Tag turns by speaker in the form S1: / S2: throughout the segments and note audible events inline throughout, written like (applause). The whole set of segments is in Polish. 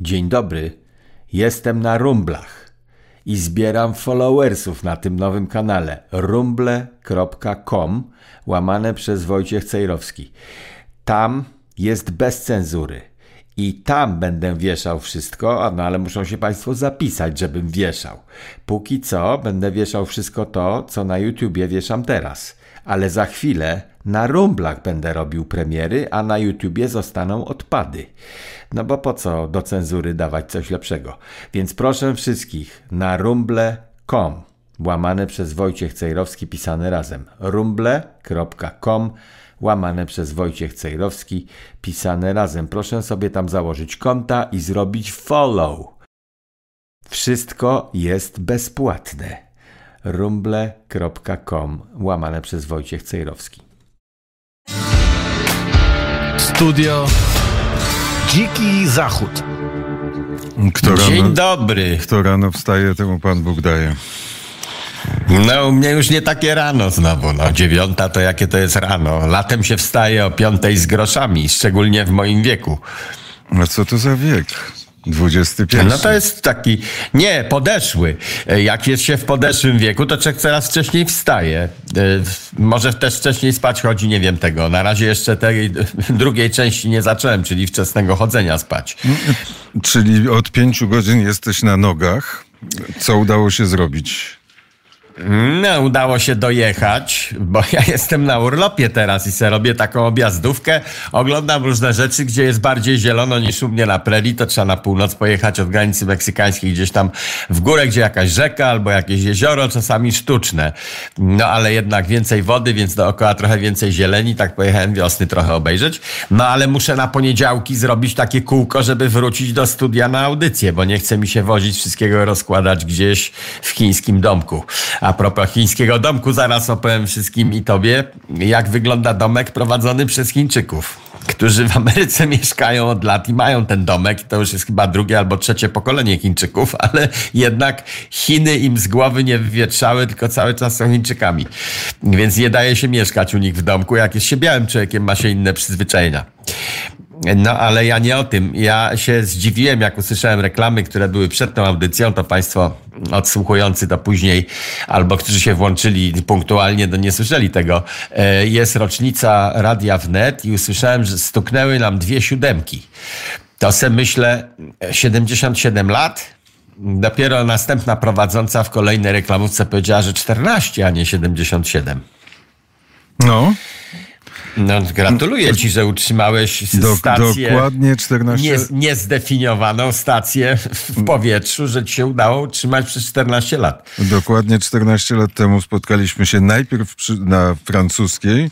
S1: Dzień dobry, jestem na Rumblach i zbieram followersów na tym nowym kanale rumble.com łamane przez Wojciech Cejrowski. Tam jest bez cenzury i tam będę wieszał wszystko, no ale muszą się Państwo zapisać, żebym wieszał. Póki co będę wieszał wszystko to, co na YouTubie wieszam teraz, ale za chwilę na rumblach będę robił premiery, a na YouTubie zostaną odpady. No bo po co do cenzury dawać coś lepszego? Więc proszę wszystkich na rumble.com łamane przez Wojciech Cejrowski pisane razem rumble.com łamane przez Wojciech Cejrowski pisane razem. Proszę sobie tam założyć konta i zrobić follow. Wszystko jest bezpłatne. rumble.com łamane przez Wojciech Cejrowski.
S2: Studio Dziki Zachód.
S3: Kto
S1: Dzień
S3: rano,
S1: dobry.
S3: kto rano wstaje, temu Pan Bóg daje.
S1: No, u mnie już nie takie rano znowu. No, dziewiąta to jakie to jest rano. Latem się wstaje o piątej z groszami, szczególnie w moim wieku.
S3: A co to za wiek? XXI.
S1: No to jest taki, nie, podeszły. E, Jak jest się w podeszłym wieku, to człowiek coraz wcześniej wstaje. E, Może też wcześniej spać chodzi, nie wiem tego. Na razie jeszcze tej (laughs) drugiej części nie zacząłem, czyli wczesnego chodzenia spać.
S3: Czyli od pięciu godzin jesteś na nogach. Co udało się zrobić?
S1: No, udało się dojechać, bo ja (laughs) jestem na urlopie teraz i sobie robię taką objazdówkę. Oglądam różne rzeczy, gdzie jest bardziej zielono niż u mnie na prerii, to trzeba na północ pojechać od granicy meksykańskiej gdzieś tam w górę, gdzie jakaś rzeka albo jakieś jezioro, czasami sztuczne. No, ale jednak więcej wody, więc dookoła trochę więcej zieleni, tak pojechałem wiosny trochę obejrzeć. No, ale muszę na poniedziałki zrobić takie kółko, żeby wrócić do studia na audycję, bo nie chce mi się wozić wszystkiego rozkładać gdzieś w chińskim domku. A propos chińskiego domku, zaraz opowiem wszystkim i tobie, jak wygląda domek prowadzony przez Chińczyków, którzy w Ameryce (laughs) mieszkają od lat i mają ten domek. To już jest chyba drugie albo trzecie pokolenie Chińczyków, (laughs) ale jednak Chiny im z głowy nie wywietrzały, tylko cały czas są Chińczykami. Więc nie daje się mieszkać u nich w domku. Jak jest się białym człowiekiem, ma się inne przyzwyczajenia. No, ale ja nie o tym. Ja się zdziwiłem, jak usłyszałem reklamy, które były przed tą audycją, to Państwo odsłuchujący to później, albo którzy się włączyli punktualnie, to nie słyszeli tego. E, Jest rocznica Radia Wnet i usłyszałem, że stuknęły nam dwie siódemki. To se myślę, e, 77 lat, Dopiero następna prowadząca w kolejnej reklamówce powiedziała, że 14, a nie 77.
S3: No,
S1: No, gratuluję ci, że utrzymałeś stację.
S3: dokładnie 14.
S1: Nie, niezdefiniowaną stację w powietrzu, że ci się udało utrzymać przez 14 lat.
S3: Dokładnie 14 lat temu spotkaliśmy się najpierw przy, na francuskiej,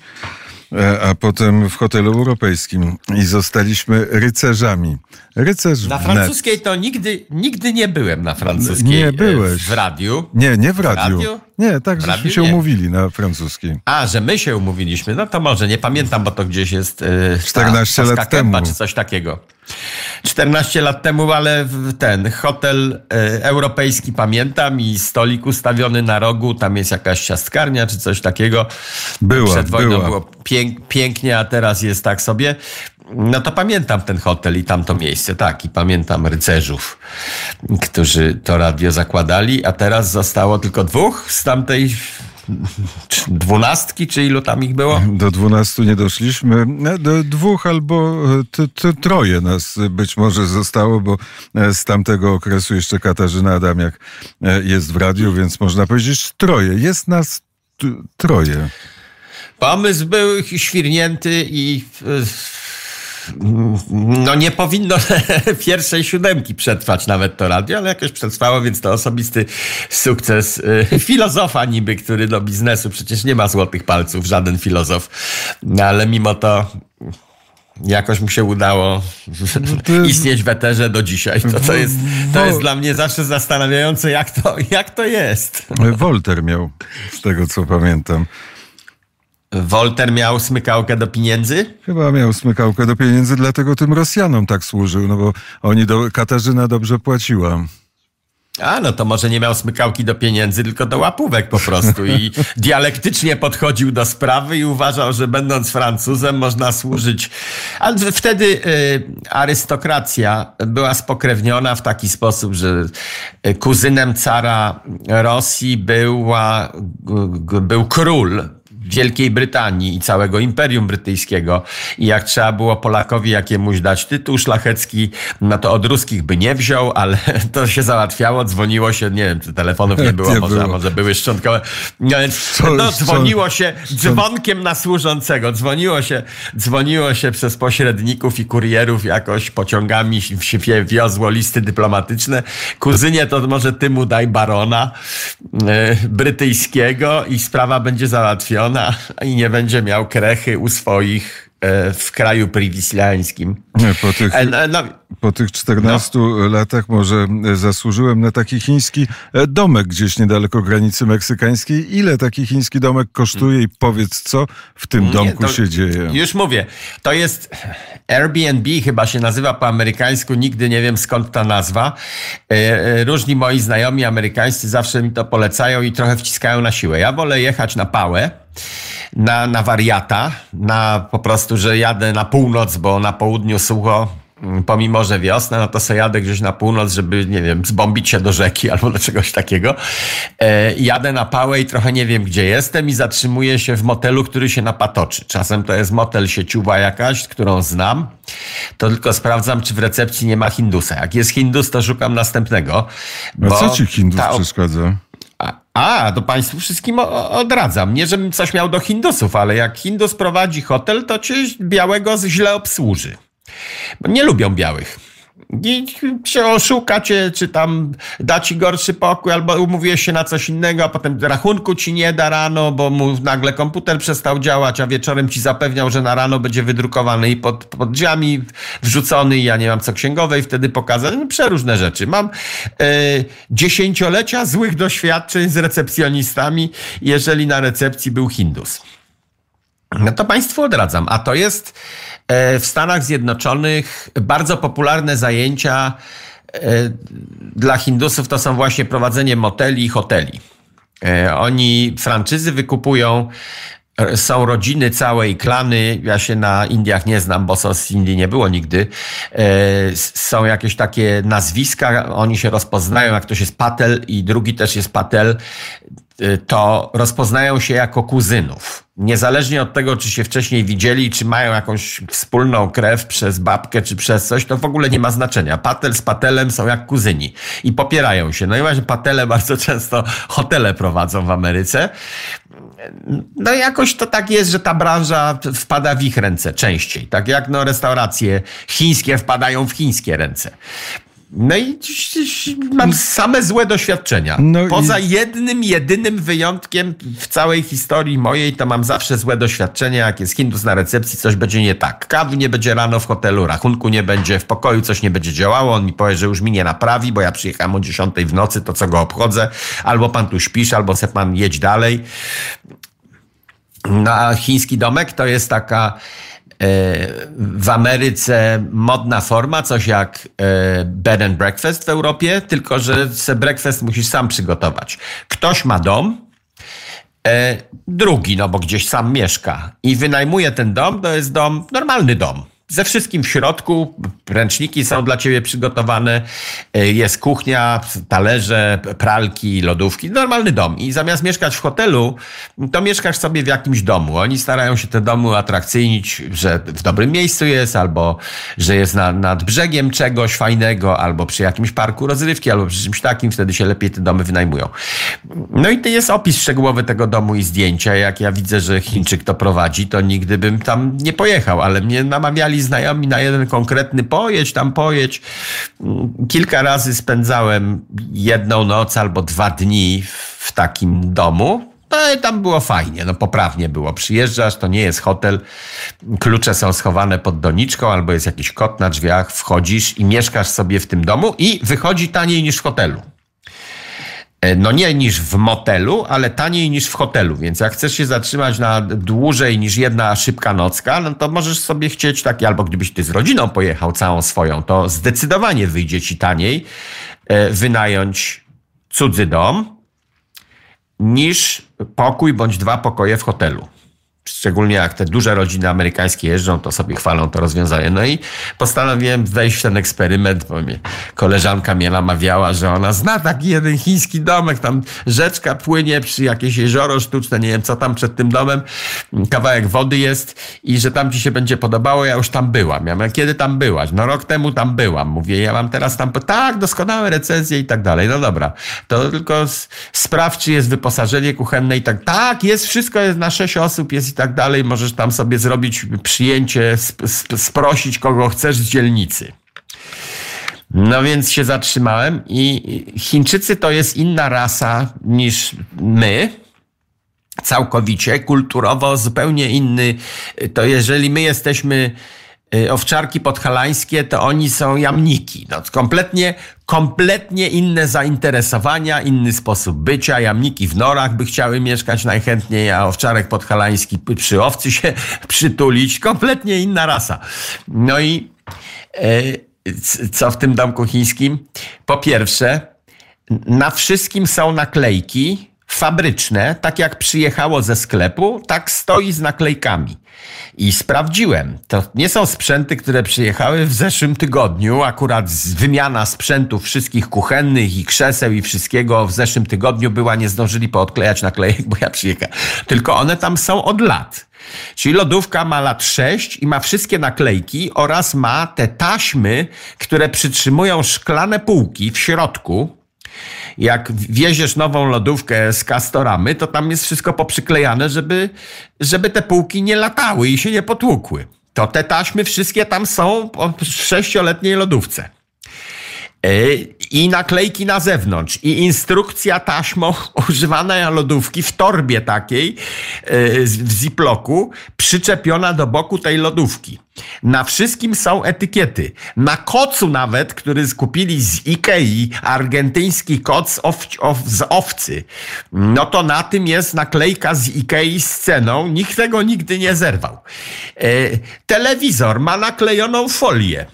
S3: a potem w hotelu europejskim i zostaliśmy rycerzami. Rycerz
S1: Na francuskiej to nigdy, nigdy nie byłem na francuskiej.
S3: Nie
S1: e,
S3: byłeś.
S1: W radiu.
S3: Nie, nie w radiu.
S1: radiu?
S3: Nie, tak,
S1: W
S3: żeśmy
S1: radiu
S3: się
S1: nie.
S3: umówili na francuskiej.
S1: A, że my się umówiliśmy, no to może, nie pamiętam, bo to gdzieś jest... e,
S3: 14
S1: ta
S3: lat temu.
S1: Czy coś takiego. 14 lat temu, ale w- ten hotel e, europejski pamiętam i stolik ustawiony na rogu, tam jest jakaś ciastkarnia czy coś takiego.
S3: Była,
S1: Przed wojną
S3: była.
S1: było pięk, pięknie, a teraz jest tak sobie. No to pamiętam ten hotel i tamto miejsce, tak, i pamiętam rycerzów, którzy to radio zakładali, a teraz zostało tylko dwóch z tamtej dwunastki, czy ilu tam ich było?
S3: Do 12 nie doszliśmy. E, Do dwóch albo t, t, troje nas być może zostało, bo e, z tamtego okresu jeszcze Katarzyna Adamiak e, jest w radiu, więc można powiedzieć troje. Jest nas troje.
S1: Pomysł był świrnięty i y, no nie powinno (laughs) pierwszej siódemki przetrwać nawet to radio, ale jakoś przetrwało, więc to osobisty sukces y, filozofa niby, który do biznesu przecież nie ma złotych palców, żaden filozof, no, ale mimo to jakoś mu się udało
S3: to-
S1: istnieć w eterze do dzisiaj. To, to, jest, to jest dla mnie zawsze zastanawiające, jak to, jak to jest.
S3: E, Wolter miał, z tego co pamiętam.
S1: Wolter miał smykałkę do pieniędzy?
S3: Chyba miał smykałkę do pieniędzy, dlatego tym Rosjanom tak służył, no bo oni do, Katarzyna dobrze płaciła.
S1: A, no to może nie miał smykałki do pieniędzy, tylko do łapówek po prostu i (laughs) dialektycznie podchodził do sprawy i uważał, że będąc Francuzem można służyć. Ale wtedy y, arystokracja była spokrewniona w taki sposób, że y, kuzynem cara Rosji była, był król Wielkiej Brytanii i całego Imperium Brytyjskiego. I jak trzeba było Polakowi jakiemuś dać tytuł szlachecki, no to od ruskich by nie wziął, ale (laughs) to się załatwiało, dzwoniło się, nie wiem, czy telefonów nie było, nie może, było. może były szczątkowe. No, no dzwoniło się dzwonkiem na służącego, dzwoniło się, dzwoniło się przez pośredników i kurierów jakoś pociągami się wiozło listy dyplomatyczne. Kuzynie to może ty mu daj barona e, brytyjskiego i sprawa będzie załatwiona i nie będzie miał krechy u swoich w kraju priwislańskim.
S3: Po tych, e, no, po tych 14 no. latach może zasłużyłem na taki chiński e, domek gdzieś niedaleko granicy meksykańskiej. Ile taki chiński domek kosztuje i powiedz, co w tym domku Nie, się dzieje?
S1: Już mówię, to jest Airbnb, chyba się nazywa po amerykańsku, nigdy nie wiem skąd ta nazwa. Różni moi znajomi amerykańscy zawsze mi to polecają i trochę wciskają na siłę. Ja wolę jechać na pałę, na, na wariata, na po prostu, że jadę na północ, bo na południu sucho, mm, pomimo, że wiosna, no to sobie jadę gdzieś na północ, żeby, nie wiem, zbombić się do rzeki (laughs) albo do czegoś takiego. E, jadę na pałę i trochę nie wiem, gdzie jestem i zatrzymuję się w motelu, który się napatoczy. Czasem to jest motel sieciuwa jakaś, którą znam. To tylko sprawdzam, czy w recepcji nie ma Hindusa. Jak jest Hindus, to szukam następnego.
S3: A co ci Hindus ta... przeszkadza?
S1: A, to Państwu wszystkim odradzam. Nie, żebym coś miał do Hindusów, ale jak Hindus prowadzi hotel, to cię białego źle obsłuży. Bo nie lubią białych i się oszuka cię, czy tam da ci gorszy pokój, albo umówiłeś się na coś innego, a potem rachunku ci nie da rano, bo mu nagle komputer przestał działać, a wieczorem ci zapewniał, że na rano będzie wydrukowany i pod, pod drzwiami wrzucony i ja nie mam co księgowej wtedy pokazać. No, przeróżne rzeczy. Mam e, dziesięciolecia złych doświadczeń z recepcjonistami, jeżeli na recepcji był Hindus. No to Państwu odradzam. A to jest e, w Stanach Zjednoczonych bardzo popularne zajęcia e, dla Hindusów to są właśnie prowadzenie moteli i hoteli. E, oni franczyzy wykupują, są rodziny całej klany. Ja się na Indiach nie znam, bo z Indii nie było nigdy. Są jakieś takie nazwiska, oni się rozpoznają, jak ktoś jest Patel i drugi też jest Patel to rozpoznają się jako kuzynów. Niezależnie od tego, czy się wcześniej widzieli, czy mają jakąś wspólną krew przez babkę, czy przez coś, to w ogóle nie ma znaczenia. Patel z Patelem są jak kuzyni i popierają się. No i właśnie Patele (laughs) bardzo często hotele prowadzą w Ameryce. No i jakoś to tak jest, że ta branża wpada w ich ręce częściej. Tak jak no restauracje chińskie wpadają w chińskie ręce. No i mam same złe doświadczenia. No Poza i... jednym, jedynym wyjątkiem w całej historii mojej, to mam zawsze złe doświadczenia. Jak jest Hindus na recepcji, coś będzie nie tak. Kawy nie będzie rano w hotelu, rachunku nie będzie, w pokoju coś nie będzie działało. On mi powie, że już mi nie naprawi, bo ja przyjechałem o 10 w nocy, to co go obchodzę. Albo pan tu śpisz, albo se pan jedź dalej. No a chiński domek to jest taka w Ameryce modna forma, coś jak e, bed and breakfast w Europie, tylko że se breakfast musisz sam przygotować. Ktoś ma dom, e, drugi, no bo gdzieś sam mieszka i wynajmuje ten dom, to jest dom, normalny dom ze wszystkim w środku. Ręczniki są dla ciebie przygotowane. E, jest kuchnia, talerze, pralki, lodówki. Normalny dom. I zamiast mieszkać w hotelu, to mieszkasz sobie w jakimś domu. Oni starają się te domy atrakcyjnić, że w dobrym miejscu jest, albo że jest na, nad brzegiem czegoś fajnego, albo przy jakimś parku rozrywki, albo przy czymś takim. Wtedy się lepiej te domy wynajmują. No i to jest opis szczegółowy tego domu i zdjęcia. Jak ja widzę, że Chińczyk to prowadzi, to nigdy bym tam nie pojechał, ale mnie namawiali znajomi na jeden konkretny pojedź, tam pojedź. Kilka razy spędzałem jedną noc albo dwa dni w takim domu. No i tam było fajnie, no poprawnie było. Przyjeżdżasz, to nie jest hotel, klucze są schowane pod doniczką, albo jest jakiś kot na drzwiach, wchodzisz i mieszkasz sobie w tym domu i wychodzi taniej niż w hotelu. E, no nie niż w motelu, ale taniej niż w hotelu. Więc jak chcesz się zatrzymać na dłużej niż jedna szybka nocka, no to możesz sobie chcieć taki, albo gdybyś ty z rodziną pojechał całą swoją, to zdecydowanie wyjdzie ci taniej e, wynająć cudzy dom niż pokój bądź dwa pokoje w hotelu. Szczególnie jak te duże rodziny amerykańskie jeżdżą, to sobie chwalą to rozwiązanie. No i postanowiłem wejść w ten eksperyment, bo mnie koleżanka mnie namawiała, że ona zna taki jeden chiński domek, tam rzeczka płynie przy jakieś jezioro sztuczne, nie wiem co tam przed tym domem, kawałek wody jest i że tam ci się będzie podobało, ja już tam byłam. Ja mówię, kiedy tam byłaś? No rok temu tam byłam. Mówię, ja mam teraz tam, tak, doskonałe recenzje i tak dalej. No dobra, to tylko sprawdź, czy jest wyposażenie kuchenne i tak. Tak, jest, wszystko jest na sześć osób, jest tak dalej. Możesz tam sobie zrobić przyjęcie, sp sprosić kogo chcesz z dzielnicy. No więc się zatrzymałem i Chińczycy to jest inna rasa niż my. Całkowicie, kulturowo zupełnie inny. To jeżeli my jesteśmy owczarki podhalańskie, to oni są jamniki. No, kompletnie, kompletnie inne zainteresowania, inny sposób bycia. Jamniki w norach by chciały mieszkać najchętniej, a owczarek podhalański przy owcy się (laughs) przytulić. Kompletnie inna rasa. No i e, co w tym domku chińskim? Po pierwsze, na wszystkim są naklejki fabryczne, tak jak przyjechało ze sklepu, tak stoi z naklejkami. I sprawdziłem. To nie są sprzęty, które przyjechały w zeszłym tygodniu. Akurat wymiana sprzętów wszystkich kuchennych i krzeseł i wszystkiego w zeszłym tygodniu była, nie zdążyli poodklejać naklejek, bo ja przyjechałem. Tylko one tam są od lat. Czyli lodówka ma lat 6 i ma wszystkie naklejki oraz ma te taśmy, które przytrzymują szklane półki w środku, jak wieziesz nową lodówkę z kastoramy, to tam jest wszystko poprzyklejane, żeby, żeby te półki nie latały i się nie potłukły. To te taśmy wszystkie tam są w sześcioletniej lodówce. E, I naklejki na zewnątrz, i instrukcja taśmą (laughs) używana lodówki w torbie takiej e, w ziploku, przyczepiona do boku tej lodówki. Na wszystkim są etykiety. Na kocu nawet, który skupili z Ikei, argentyński koc of, of, z owcy, no to na tym jest naklejka z Ikei z ceną. Nikt tego nigdy nie zerwał. E, telewizor ma naklejoną folię.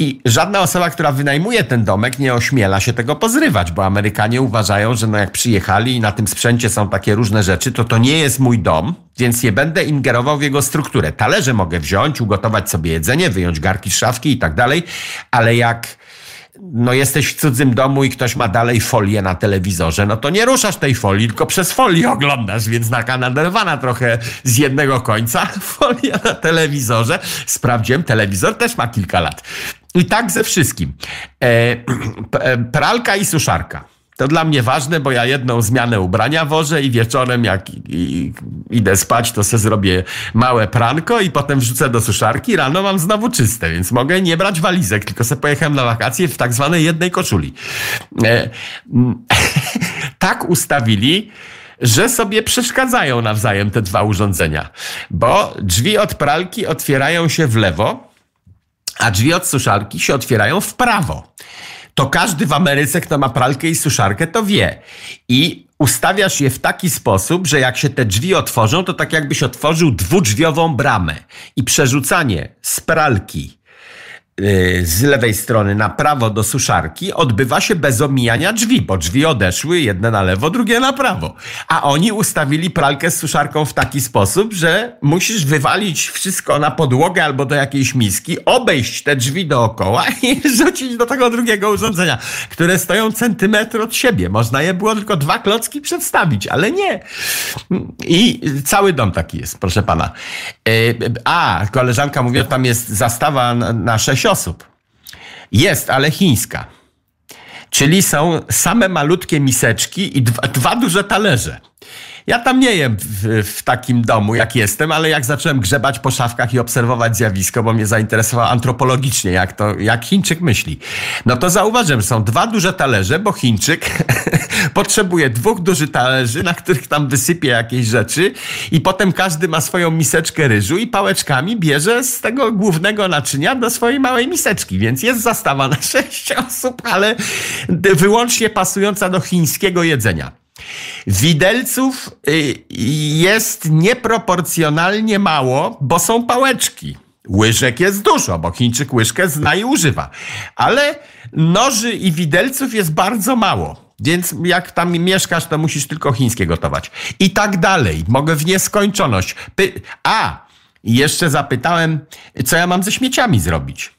S1: I żadna osoba, która wynajmuje ten domek, nie ośmiela się tego pozrywać, bo Amerykanie uważają, że no jak przyjechali i na tym sprzęcie są takie różne rzeczy, to to nie jest mój dom, więc nie będę ingerował w jego strukturę. Talerze mogę wziąć, ugotować sobie jedzenie, wyjąć garki z szafki i tak dalej, ale jak no jesteś w cudzym domu i ktoś ma dalej folię na telewizorze, no to nie ruszasz tej folii, tylko przez folię oglądasz, więc taka naderwana trochę z jednego końca (laughs) folia na telewizorze. Sprawdziłem, telewizor też ma kilka lat. I tak ze wszystkim. E, (clears throat) e, pralka i suszarka. To dla mnie ważne, bo ja jedną zmianę ubrania wożę i wieczorem jak i, i, idę spać, to se zrobię małe pranko i potem wrzucę do suszarki. Rano mam znowu czyste, więc mogę nie brać walizek, tylko se pojechałem na wakacje w tak zwanej jednej koszuli. E, (laughs) tak ustawili, że sobie przeszkadzają nawzajem te dwa urządzenia, bo drzwi od pralki otwierają się w lewo, a drzwi od suszarki się otwierają w prawo. To każdy w Ameryce, kto ma pralkę i suszarkę, to wie. I ustawiasz je w taki sposób, że jak się te drzwi otworzą, to tak jakbyś otworzył dwudrzwiową bramę. I przerzucanie z pralki z lewej strony na prawo do suszarki odbywa się bez omijania drzwi, bo drzwi odeszły jedne na lewo, drugie na prawo. A oni ustawili pralkę z suszarką w taki sposób, że musisz wywalić wszystko na podłogę albo do jakiejś miski, obejść te drzwi dookoła (laughs) i rzucić do tego drugiego urządzenia, które stoją centymetr od siebie. Można je było tylko dwa klocki przedstawić, ale nie. I cały dom taki jest, proszę pana. Y, a, koleżanka mówi, że tam jest zastawa na sześć osób. Jest, ale chińska. Czyli są same malutkie miseczki i dwa, dwa duże talerze. Ja tam nie jem w, w, takim domu, jak jestem, ale jak zacząłem grzebać po szafkach i obserwować zjawisko, bo mnie zainteresowało antropologicznie, jak to, jak Chińczyk myśli, no to zauważyłem, są dwa duże talerze, bo Chińczyk (laughs) potrzebuje dwóch dużych talerzy, na których tam wysypie jakieś rzeczy i potem każdy ma swoją miseczkę ryżu i pałeczkami bierze z tego głównego naczynia do swojej małej miseczki, więc jest zastawa na (laughs) sześć osób, ale wyłącznie pasująca do chińskiego jedzenia. Widelców y, jest nieproporcjonalnie mało, bo są pałeczki. Łyżek jest dużo, bo Chińczyk łyżkę zna i używa. Ale noży i widelców jest bardzo mało. Więc jak tam mieszkasz, to musisz tylko chińskie gotować. I tak dalej. Mogę w nieskończoność. Py A, jeszcze zapytałem, co ja mam ze śmieciami zrobić.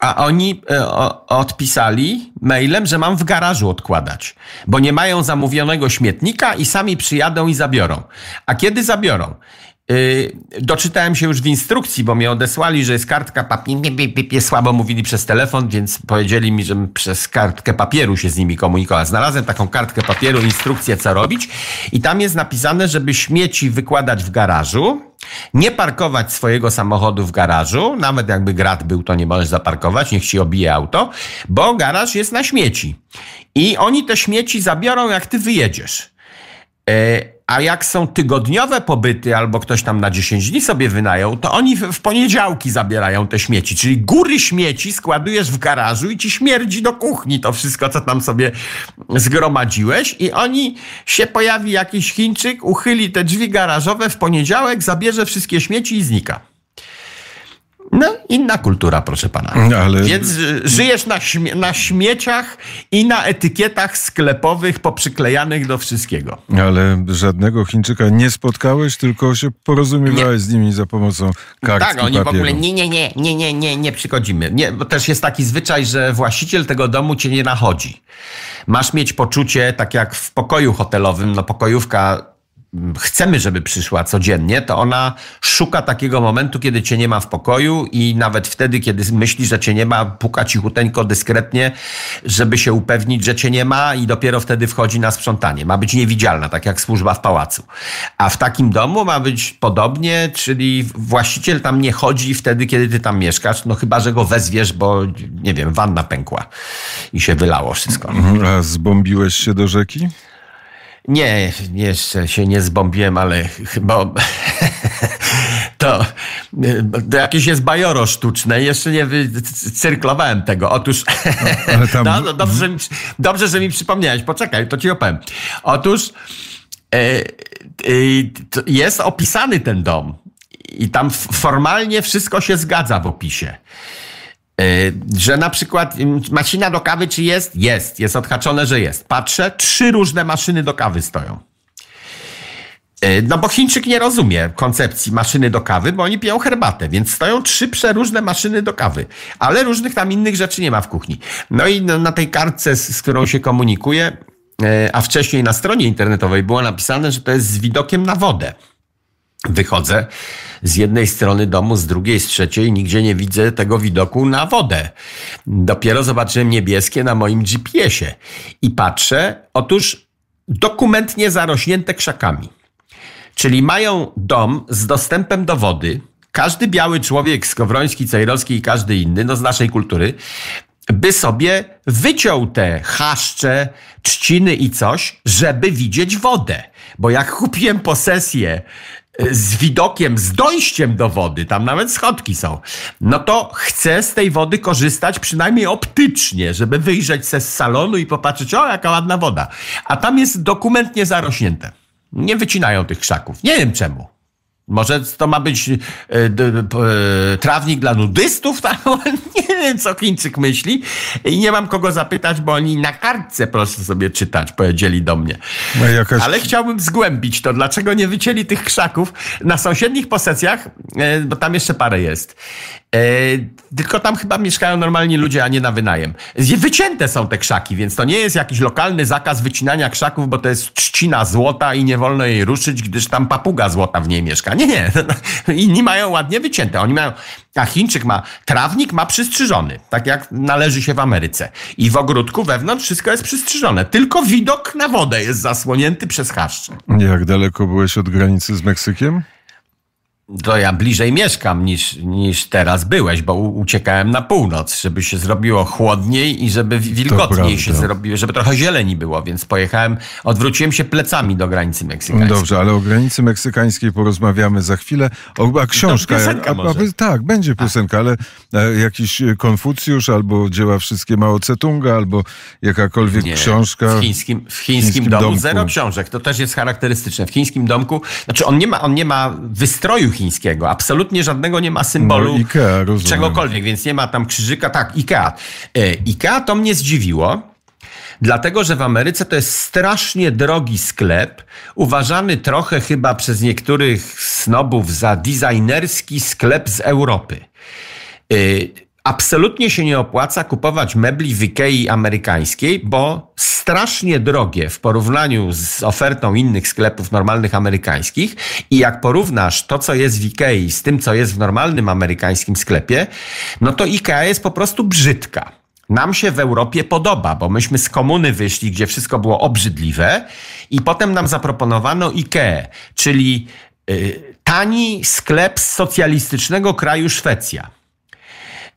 S1: A oni e, o, odpisali mailem, że mam w garażu odkładać, bo nie mają zamówionego śmietnika i sami przyjadą i zabiorą. A kiedy zabiorą? Yy, doczytałem się już w instrukcji, bo mnie odesłali, że jest kartka papieru. Słabo mówili przez telefon, więc powiedzieli mi, że przez kartkę papieru się z nimi komunikować. Znalazłem taką kartkę papieru, instrukcję co robić i tam jest napisane, żeby śmieci wykładać w garażu, nie parkować swojego samochodu w garażu, nawet jakby grat był, to nie możesz zaparkować, niech ci obije auto, bo garaż jest na śmieci. I oni te śmieci zabiorą, jak ty wyjedziesz. Yy, a jak są tygodniowe pobyty, albo ktoś tam na 10 dni sobie wynajął, to oni w poniedziałki zabierają te śmieci. Czyli góry śmieci składujesz w garażu i ci śmierdzi do kuchni to wszystko, co tam sobie zgromadziłeś. I oni się pojawi jakiś Chińczyk, uchyli te drzwi garażowe w poniedziałek, zabierze wszystkie śmieci i znika. No, inna kultura, proszę pana. Ale... Więc żyjesz na, śmie na śmieciach i na etykietach sklepowych poprzyklejanych do wszystkiego.
S3: Ale żadnego Chińczyka nie spotkałeś, tylko się porozumiewałeś nie. z nimi za pomocą kartki
S1: Tak, oni papieru. w ogóle nie, nie, nie, nie, nie, nie, nie przychodzimy. Nie, bo też jest taki zwyczaj, że właściciel tego domu cię nie nachodzi. Masz mieć poczucie, tak jak w pokoju hotelowym, no pokojówka chcemy, żeby przyszła codziennie, to ona szuka takiego momentu, kiedy cię nie ma w pokoju i nawet wtedy, kiedy myśli, że cię nie ma, puka cichuteńko, dyskretnie, żeby się upewnić, że cię nie ma i dopiero wtedy wchodzi na sprzątanie. Ma być niewidzialna, tak jak służba w pałacu. A w takim domu ma być podobnie, czyli właściciel tam nie chodzi wtedy, kiedy ty tam mieszkasz, no chyba, że go wezwiesz, bo nie wiem, wanna pękła i się wylało wszystko.
S3: A zbombiłeś się do rzeki?
S1: Nie, jeszcze się nie zbombiłem, ale chyba (laughs) to, to jakieś jest bajoro sztuczne. Jeszcze nie cyrklowałem tego. Otóż tam... (laughs) no, no, dobrze, że mi, dobrze, że mi przypomniałeś. Poczekaj, to ci opowiem. Otóż e, e, jest opisany ten dom i tam formalnie wszystko się zgadza w opisie. Y, że na przykład y, maszyna do kawy czy jest? Jest. Jest odhaczone, że jest. Patrzę, trzy różne maszyny do kawy stoją. Y, no bo Chińczyk nie rozumie koncepcji maszyny do kawy, bo oni piją herbatę, więc stoją trzy przeróżne maszyny do kawy, ale różnych tam innych rzeczy nie ma w kuchni. No i na tej kartce, z którą się komunikuje, a wcześniej na stronie internetowej było napisane, że to jest z widokiem na wodę. Wychodzę z jednej strony domu, z drugiej, z trzeciej, nigdzie nie widzę tego widoku na wodę. Dopiero zobaczyłem niebieskie na moim GPS-ie i patrzę, otóż dokumentnie zarośnięte krzakami. Czyli mają dom z dostępem do wody. Każdy biały człowiek, Skowroński, Cejrowski i każdy inny, no z naszej kultury, by sobie wyciął te chaszcze, trzciny i coś, żeby widzieć wodę. Bo jak kupiłem posesję z widokiem, z dojściem do wody, tam nawet schodki są, no to chcę z tej wody korzystać przynajmniej optycznie, żeby wyjrzeć se z salonu i popatrzeć, o jaka ładna woda. A tam jest dokumentnie zarośnięte. Nie wycinają tych krzaków. Nie wiem czemu. Może to ma być e, e, trawnik dla nudystów? (laughs) Tam? Nie wiem, co Chińczyk myśli. I nie mam kogo zapytać, bo oni na kartce proszę sobie czytać, powiedzieli do mnie. No jakaś... Ale chciałbym zgłębić to, dlaczego nie wycięli tych krzaków na sąsiednich posesjach, e, bo tam jeszcze parę jest. Tylko tam chyba mieszkają normalni ludzie, a nie na wynajem. Wycięte są te krzaki, więc to nie jest jakiś lokalny zakaz wycinania krzaków, bo to jest trzcina złota i nie wolno jej ruszyć, gdyż tam papuga złota w niej mieszka. Nie, nie. Inni mają ładnie wycięte. Oni mają, a Chińczyk ma, trawnik ma przystrzyżony, tak jak należy się w Ameryce. I w ogródku wewnątrz wszystko jest przystrzyżone. Tylko widok na wodę jest zasłonięty przez chaszcze.
S3: Jak daleko byłeś od granicy z Meksykiem?
S1: To ja bliżej mieszkam niż, niż teraz byłeś, bo uciekałem na północ, żeby się zrobiło chłodniej i żeby wilgotniej się zrobiło, żeby trochę zieleni było, więc pojechałem, odwróciłem się plecami do granicy meksykańskiej.
S3: Dobrze, ale o granicy meksykańskiej porozmawiamy za chwilę. O, a książka.
S1: A, a,
S3: tak, będzie piosenka, ale e, jakiś Konfucjusz albo dzieła wszystkie Mao Tse-tunga, albo jakakolwiek Nie, książka.
S1: W chińskim, w chińskim, chińskim domu domku. zero książek. To też jest charakterystyczne. W chińskim domku, znaczy on nie ma, on nie ma wystroju chińskiego. Absolutnie żadnego nie ma symbolu no, Ikea, czegokolwiek, więc nie ma tam krzyżyka. Tak, Ikea. E, Ikea to mnie zdziwiło, Dlatego, że w Ameryce to jest strasznie drogi sklep, uważany trochę chyba przez niektórych snobów za designerski sklep z Europy. Absolutnie się nie opłaca kupować mebli w Ikei amerykańskiej, bo strasznie drogie w porównaniu z ofertą innych sklepów normalnych amerykańskich i jak porównasz to, co jest w Ikei z tym, co jest w normalnym amerykańskim sklepie, no to Ikea jest po prostu brzydka. Nam się w Europie podoba, bo myśmy z komuny wyszli, gdzie wszystko było obrzydliwe i potem nam zaproponowano IKEA, czyli y, tani sklep z socjalistycznego kraju Szwecja.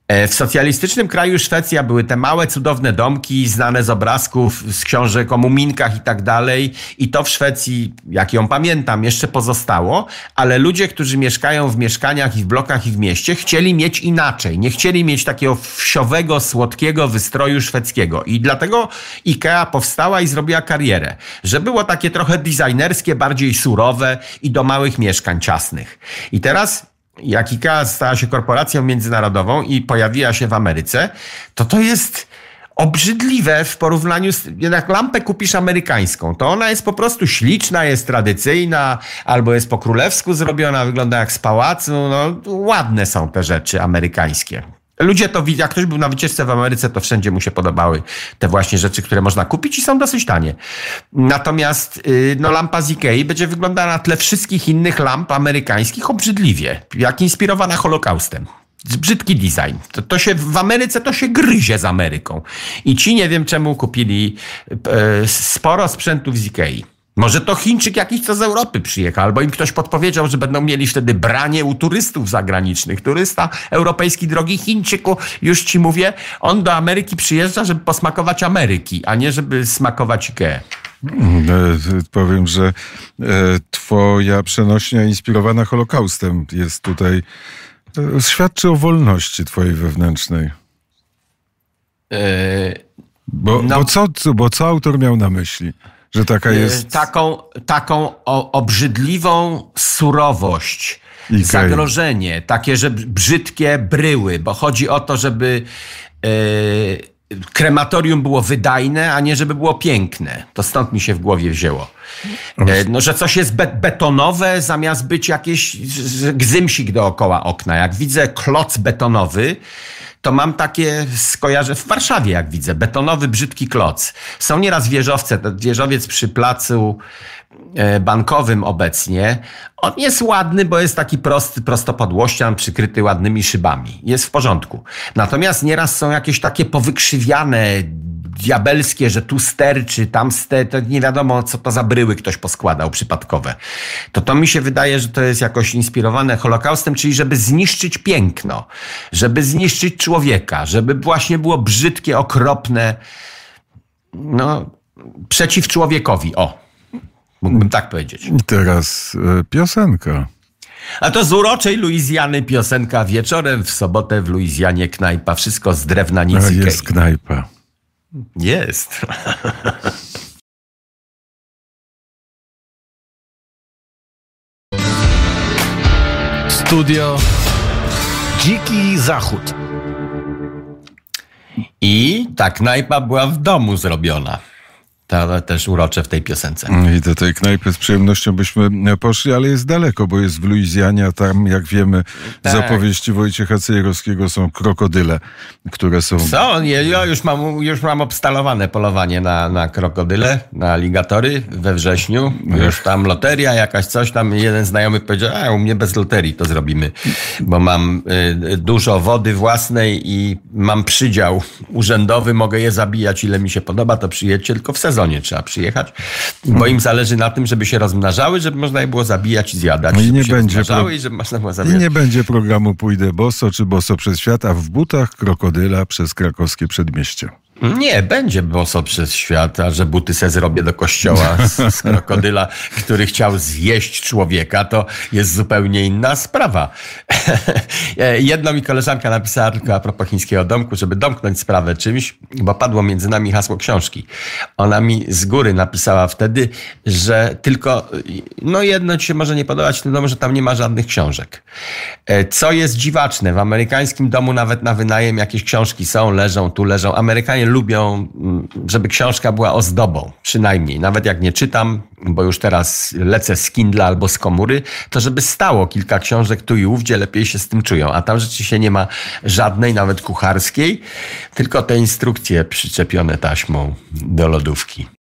S1: E, w socjalistycznym kraju Szwecja były te małe, cudowne domki, znane z obrazków, z książek o muminkach i tak dalej. I to w Szwecji, jak ją pamiętam, jeszcze pozostało, ale ludzie, którzy mieszkają w mieszkaniach i w blokach i w mieście, chcieli mieć inaczej. Nie chcieli mieć takiego wsiowego, słodkiego wystroju szwedzkiego. I dlatego IKEA powstała i zrobiła karierę, że było takie trochę designerskie, bardziej surowe i do małych mieszkań ciasnych. I teraz jak IKEA stała się korporacją międzynarodową i pojawiła się w Ameryce, to to jest obrzydliwe w porównaniu z... Jak lampę kupisz amerykańską, to ona jest po prostu śliczna, jest tradycyjna, albo jest po królewsku zrobiona, wygląda jak z pałacu. No, ładne są te rzeczy amerykańskie. Ludzie to widzą, jak ktoś był na wycieczce w Ameryce, to wszędzie mu się podobały te właśnie rzeczy, które można kupić i są dosyć tanie. Natomiast y, no, lampa z Ikei będzie wyglądała na tle wszystkich innych lamp amerykańskich obrzydliwie, jak inspirowana Holokaustem. Brzydki design. To, to, się w Ameryce to się gryzie z Ameryką. I ci nie wiem czemu kupili e, sporo sprzętów z Ikei. Może to Chińczyk jakiś, co z Europy przyjechał, albo im ktoś podpowiedział, że będą mieli wtedy branie u turystów zagranicznych. Turysta europejski, drogi Chińczyku, już ci mówię, on do Ameryki przyjeżdża, żeby posmakować Ameryki, a nie żeby smakować Ikea.
S3: Mm, e, powiem, że e, twoja przenośnia inspirowana Holokaustem jest tutaj, e, świadczy o wolności twojej wewnętrznej. Bo, no. bo, co, bo co autor miał na myśli? Że taka jest.
S1: Taką, taką obrzydliwą surowość, I zagrożenie, takie, że brzydkie bryły, bo chodzi o to, żeby. Yy, krematorium było wydajne, a nie żeby było piękne. To stąd mi się w głowie wzięło. No, że coś jest betonowe, zamiast być jakieś gzymsik dookoła okna. Jak widzę kloc betonowy, to mam takie skojarzę w Warszawie, jak widzę, betonowy, brzydki kloc. Są nieraz wieżowce, wieżowiec przy placu bankowym obecnie. On jest ładny, bo jest taki prosty, prostopodłościan, przykryty ładnymi szybami. Jest w porządku. Natomiast nieraz są jakieś takie powykrzywiane, diabelskie, że tu sterczy, tam ster, to nie wiadomo, co to za bryły ktoś poskładał przypadkowe. To to mi się wydaje, że to jest jakoś inspirowane Holokaustem, czyli żeby zniszczyć piękno, żeby zniszczyć człowieka, żeby właśnie było brzydkie, okropne, no, przeciw człowiekowi, o. Mógłbym tak powiedzieć.
S3: I teraz e, piosenka.
S1: A to z uroczej Luizjany piosenka wieczorem w sobotę w Luizjanie knajpa. Wszystko z drewna nic
S3: A jest knajpa.
S1: Jest. (laughs)
S2: Studio Dziki Zachód.
S1: I ta knajpa była w domu zrobiona. To też urocze w tej piosence.
S3: I do tej knajpy z przyjemnością byśmy poszli, ale jest daleko, bo jest w Luizjanie, a tam, jak wiemy, tak. z opowieści Wojciecha Cejrowskiego są krokodyle, które są...
S1: Co? Ja już mam, już mam obstalowane polowanie na, na krokodyle, na aligatory we wrześniu. Już tam loteria jakaś, coś tam. Jeden znajomy powiedział, a u mnie bez loterii to zrobimy, bo mam y, dużo wody własnej i mam przydział urzędowy, mogę je zabijać ile mi się podoba, to przyjedźcie tylko w sezon sezonie trzeba przyjechać, bo im zależy na tym, żeby się rozmnażały, żeby można je było zabijać i zjadać.
S3: No I nie, będzie
S1: pro... i żeby można było zabijać.
S3: I nie będzie programu Pójdę boso czy boso przez świat, a w butach krokodyla przez krakowskie przedmieście.
S1: Nie, będzie boso przez świat, a że buty se zrobię do kościoła z, z, krokodyla, który chciał zjeść człowieka, to jest zupełnie inna sprawa. (laughs) Jedno mi koleżanka napisała tylko a propos chińskiego domku, żeby domknąć sprawę czymś, bo padło między nami hasło książki. Ona mi z góry napisała wtedy, że tylko, no jedno ci się może nie podobać w tym domu, że tam nie ma żadnych książek. E, co jest dziwaczne, w amerykańskim domu nawet na wynajem jakieś książki są, leżą, tu leżą. Amerykanie lubią, mm, żeby książka była ozdobą, przynajmniej. Nawet jak nie czytam, bo już teraz lecę z Kindle albo z komury, to żeby stało kilka książek tu i ówdzie, lepiej się z tym czują. A tam rzeczywiście nie ma żadnej, nawet kucharskiej, tylko te instrukcje przyczepione taśmą do lodówki.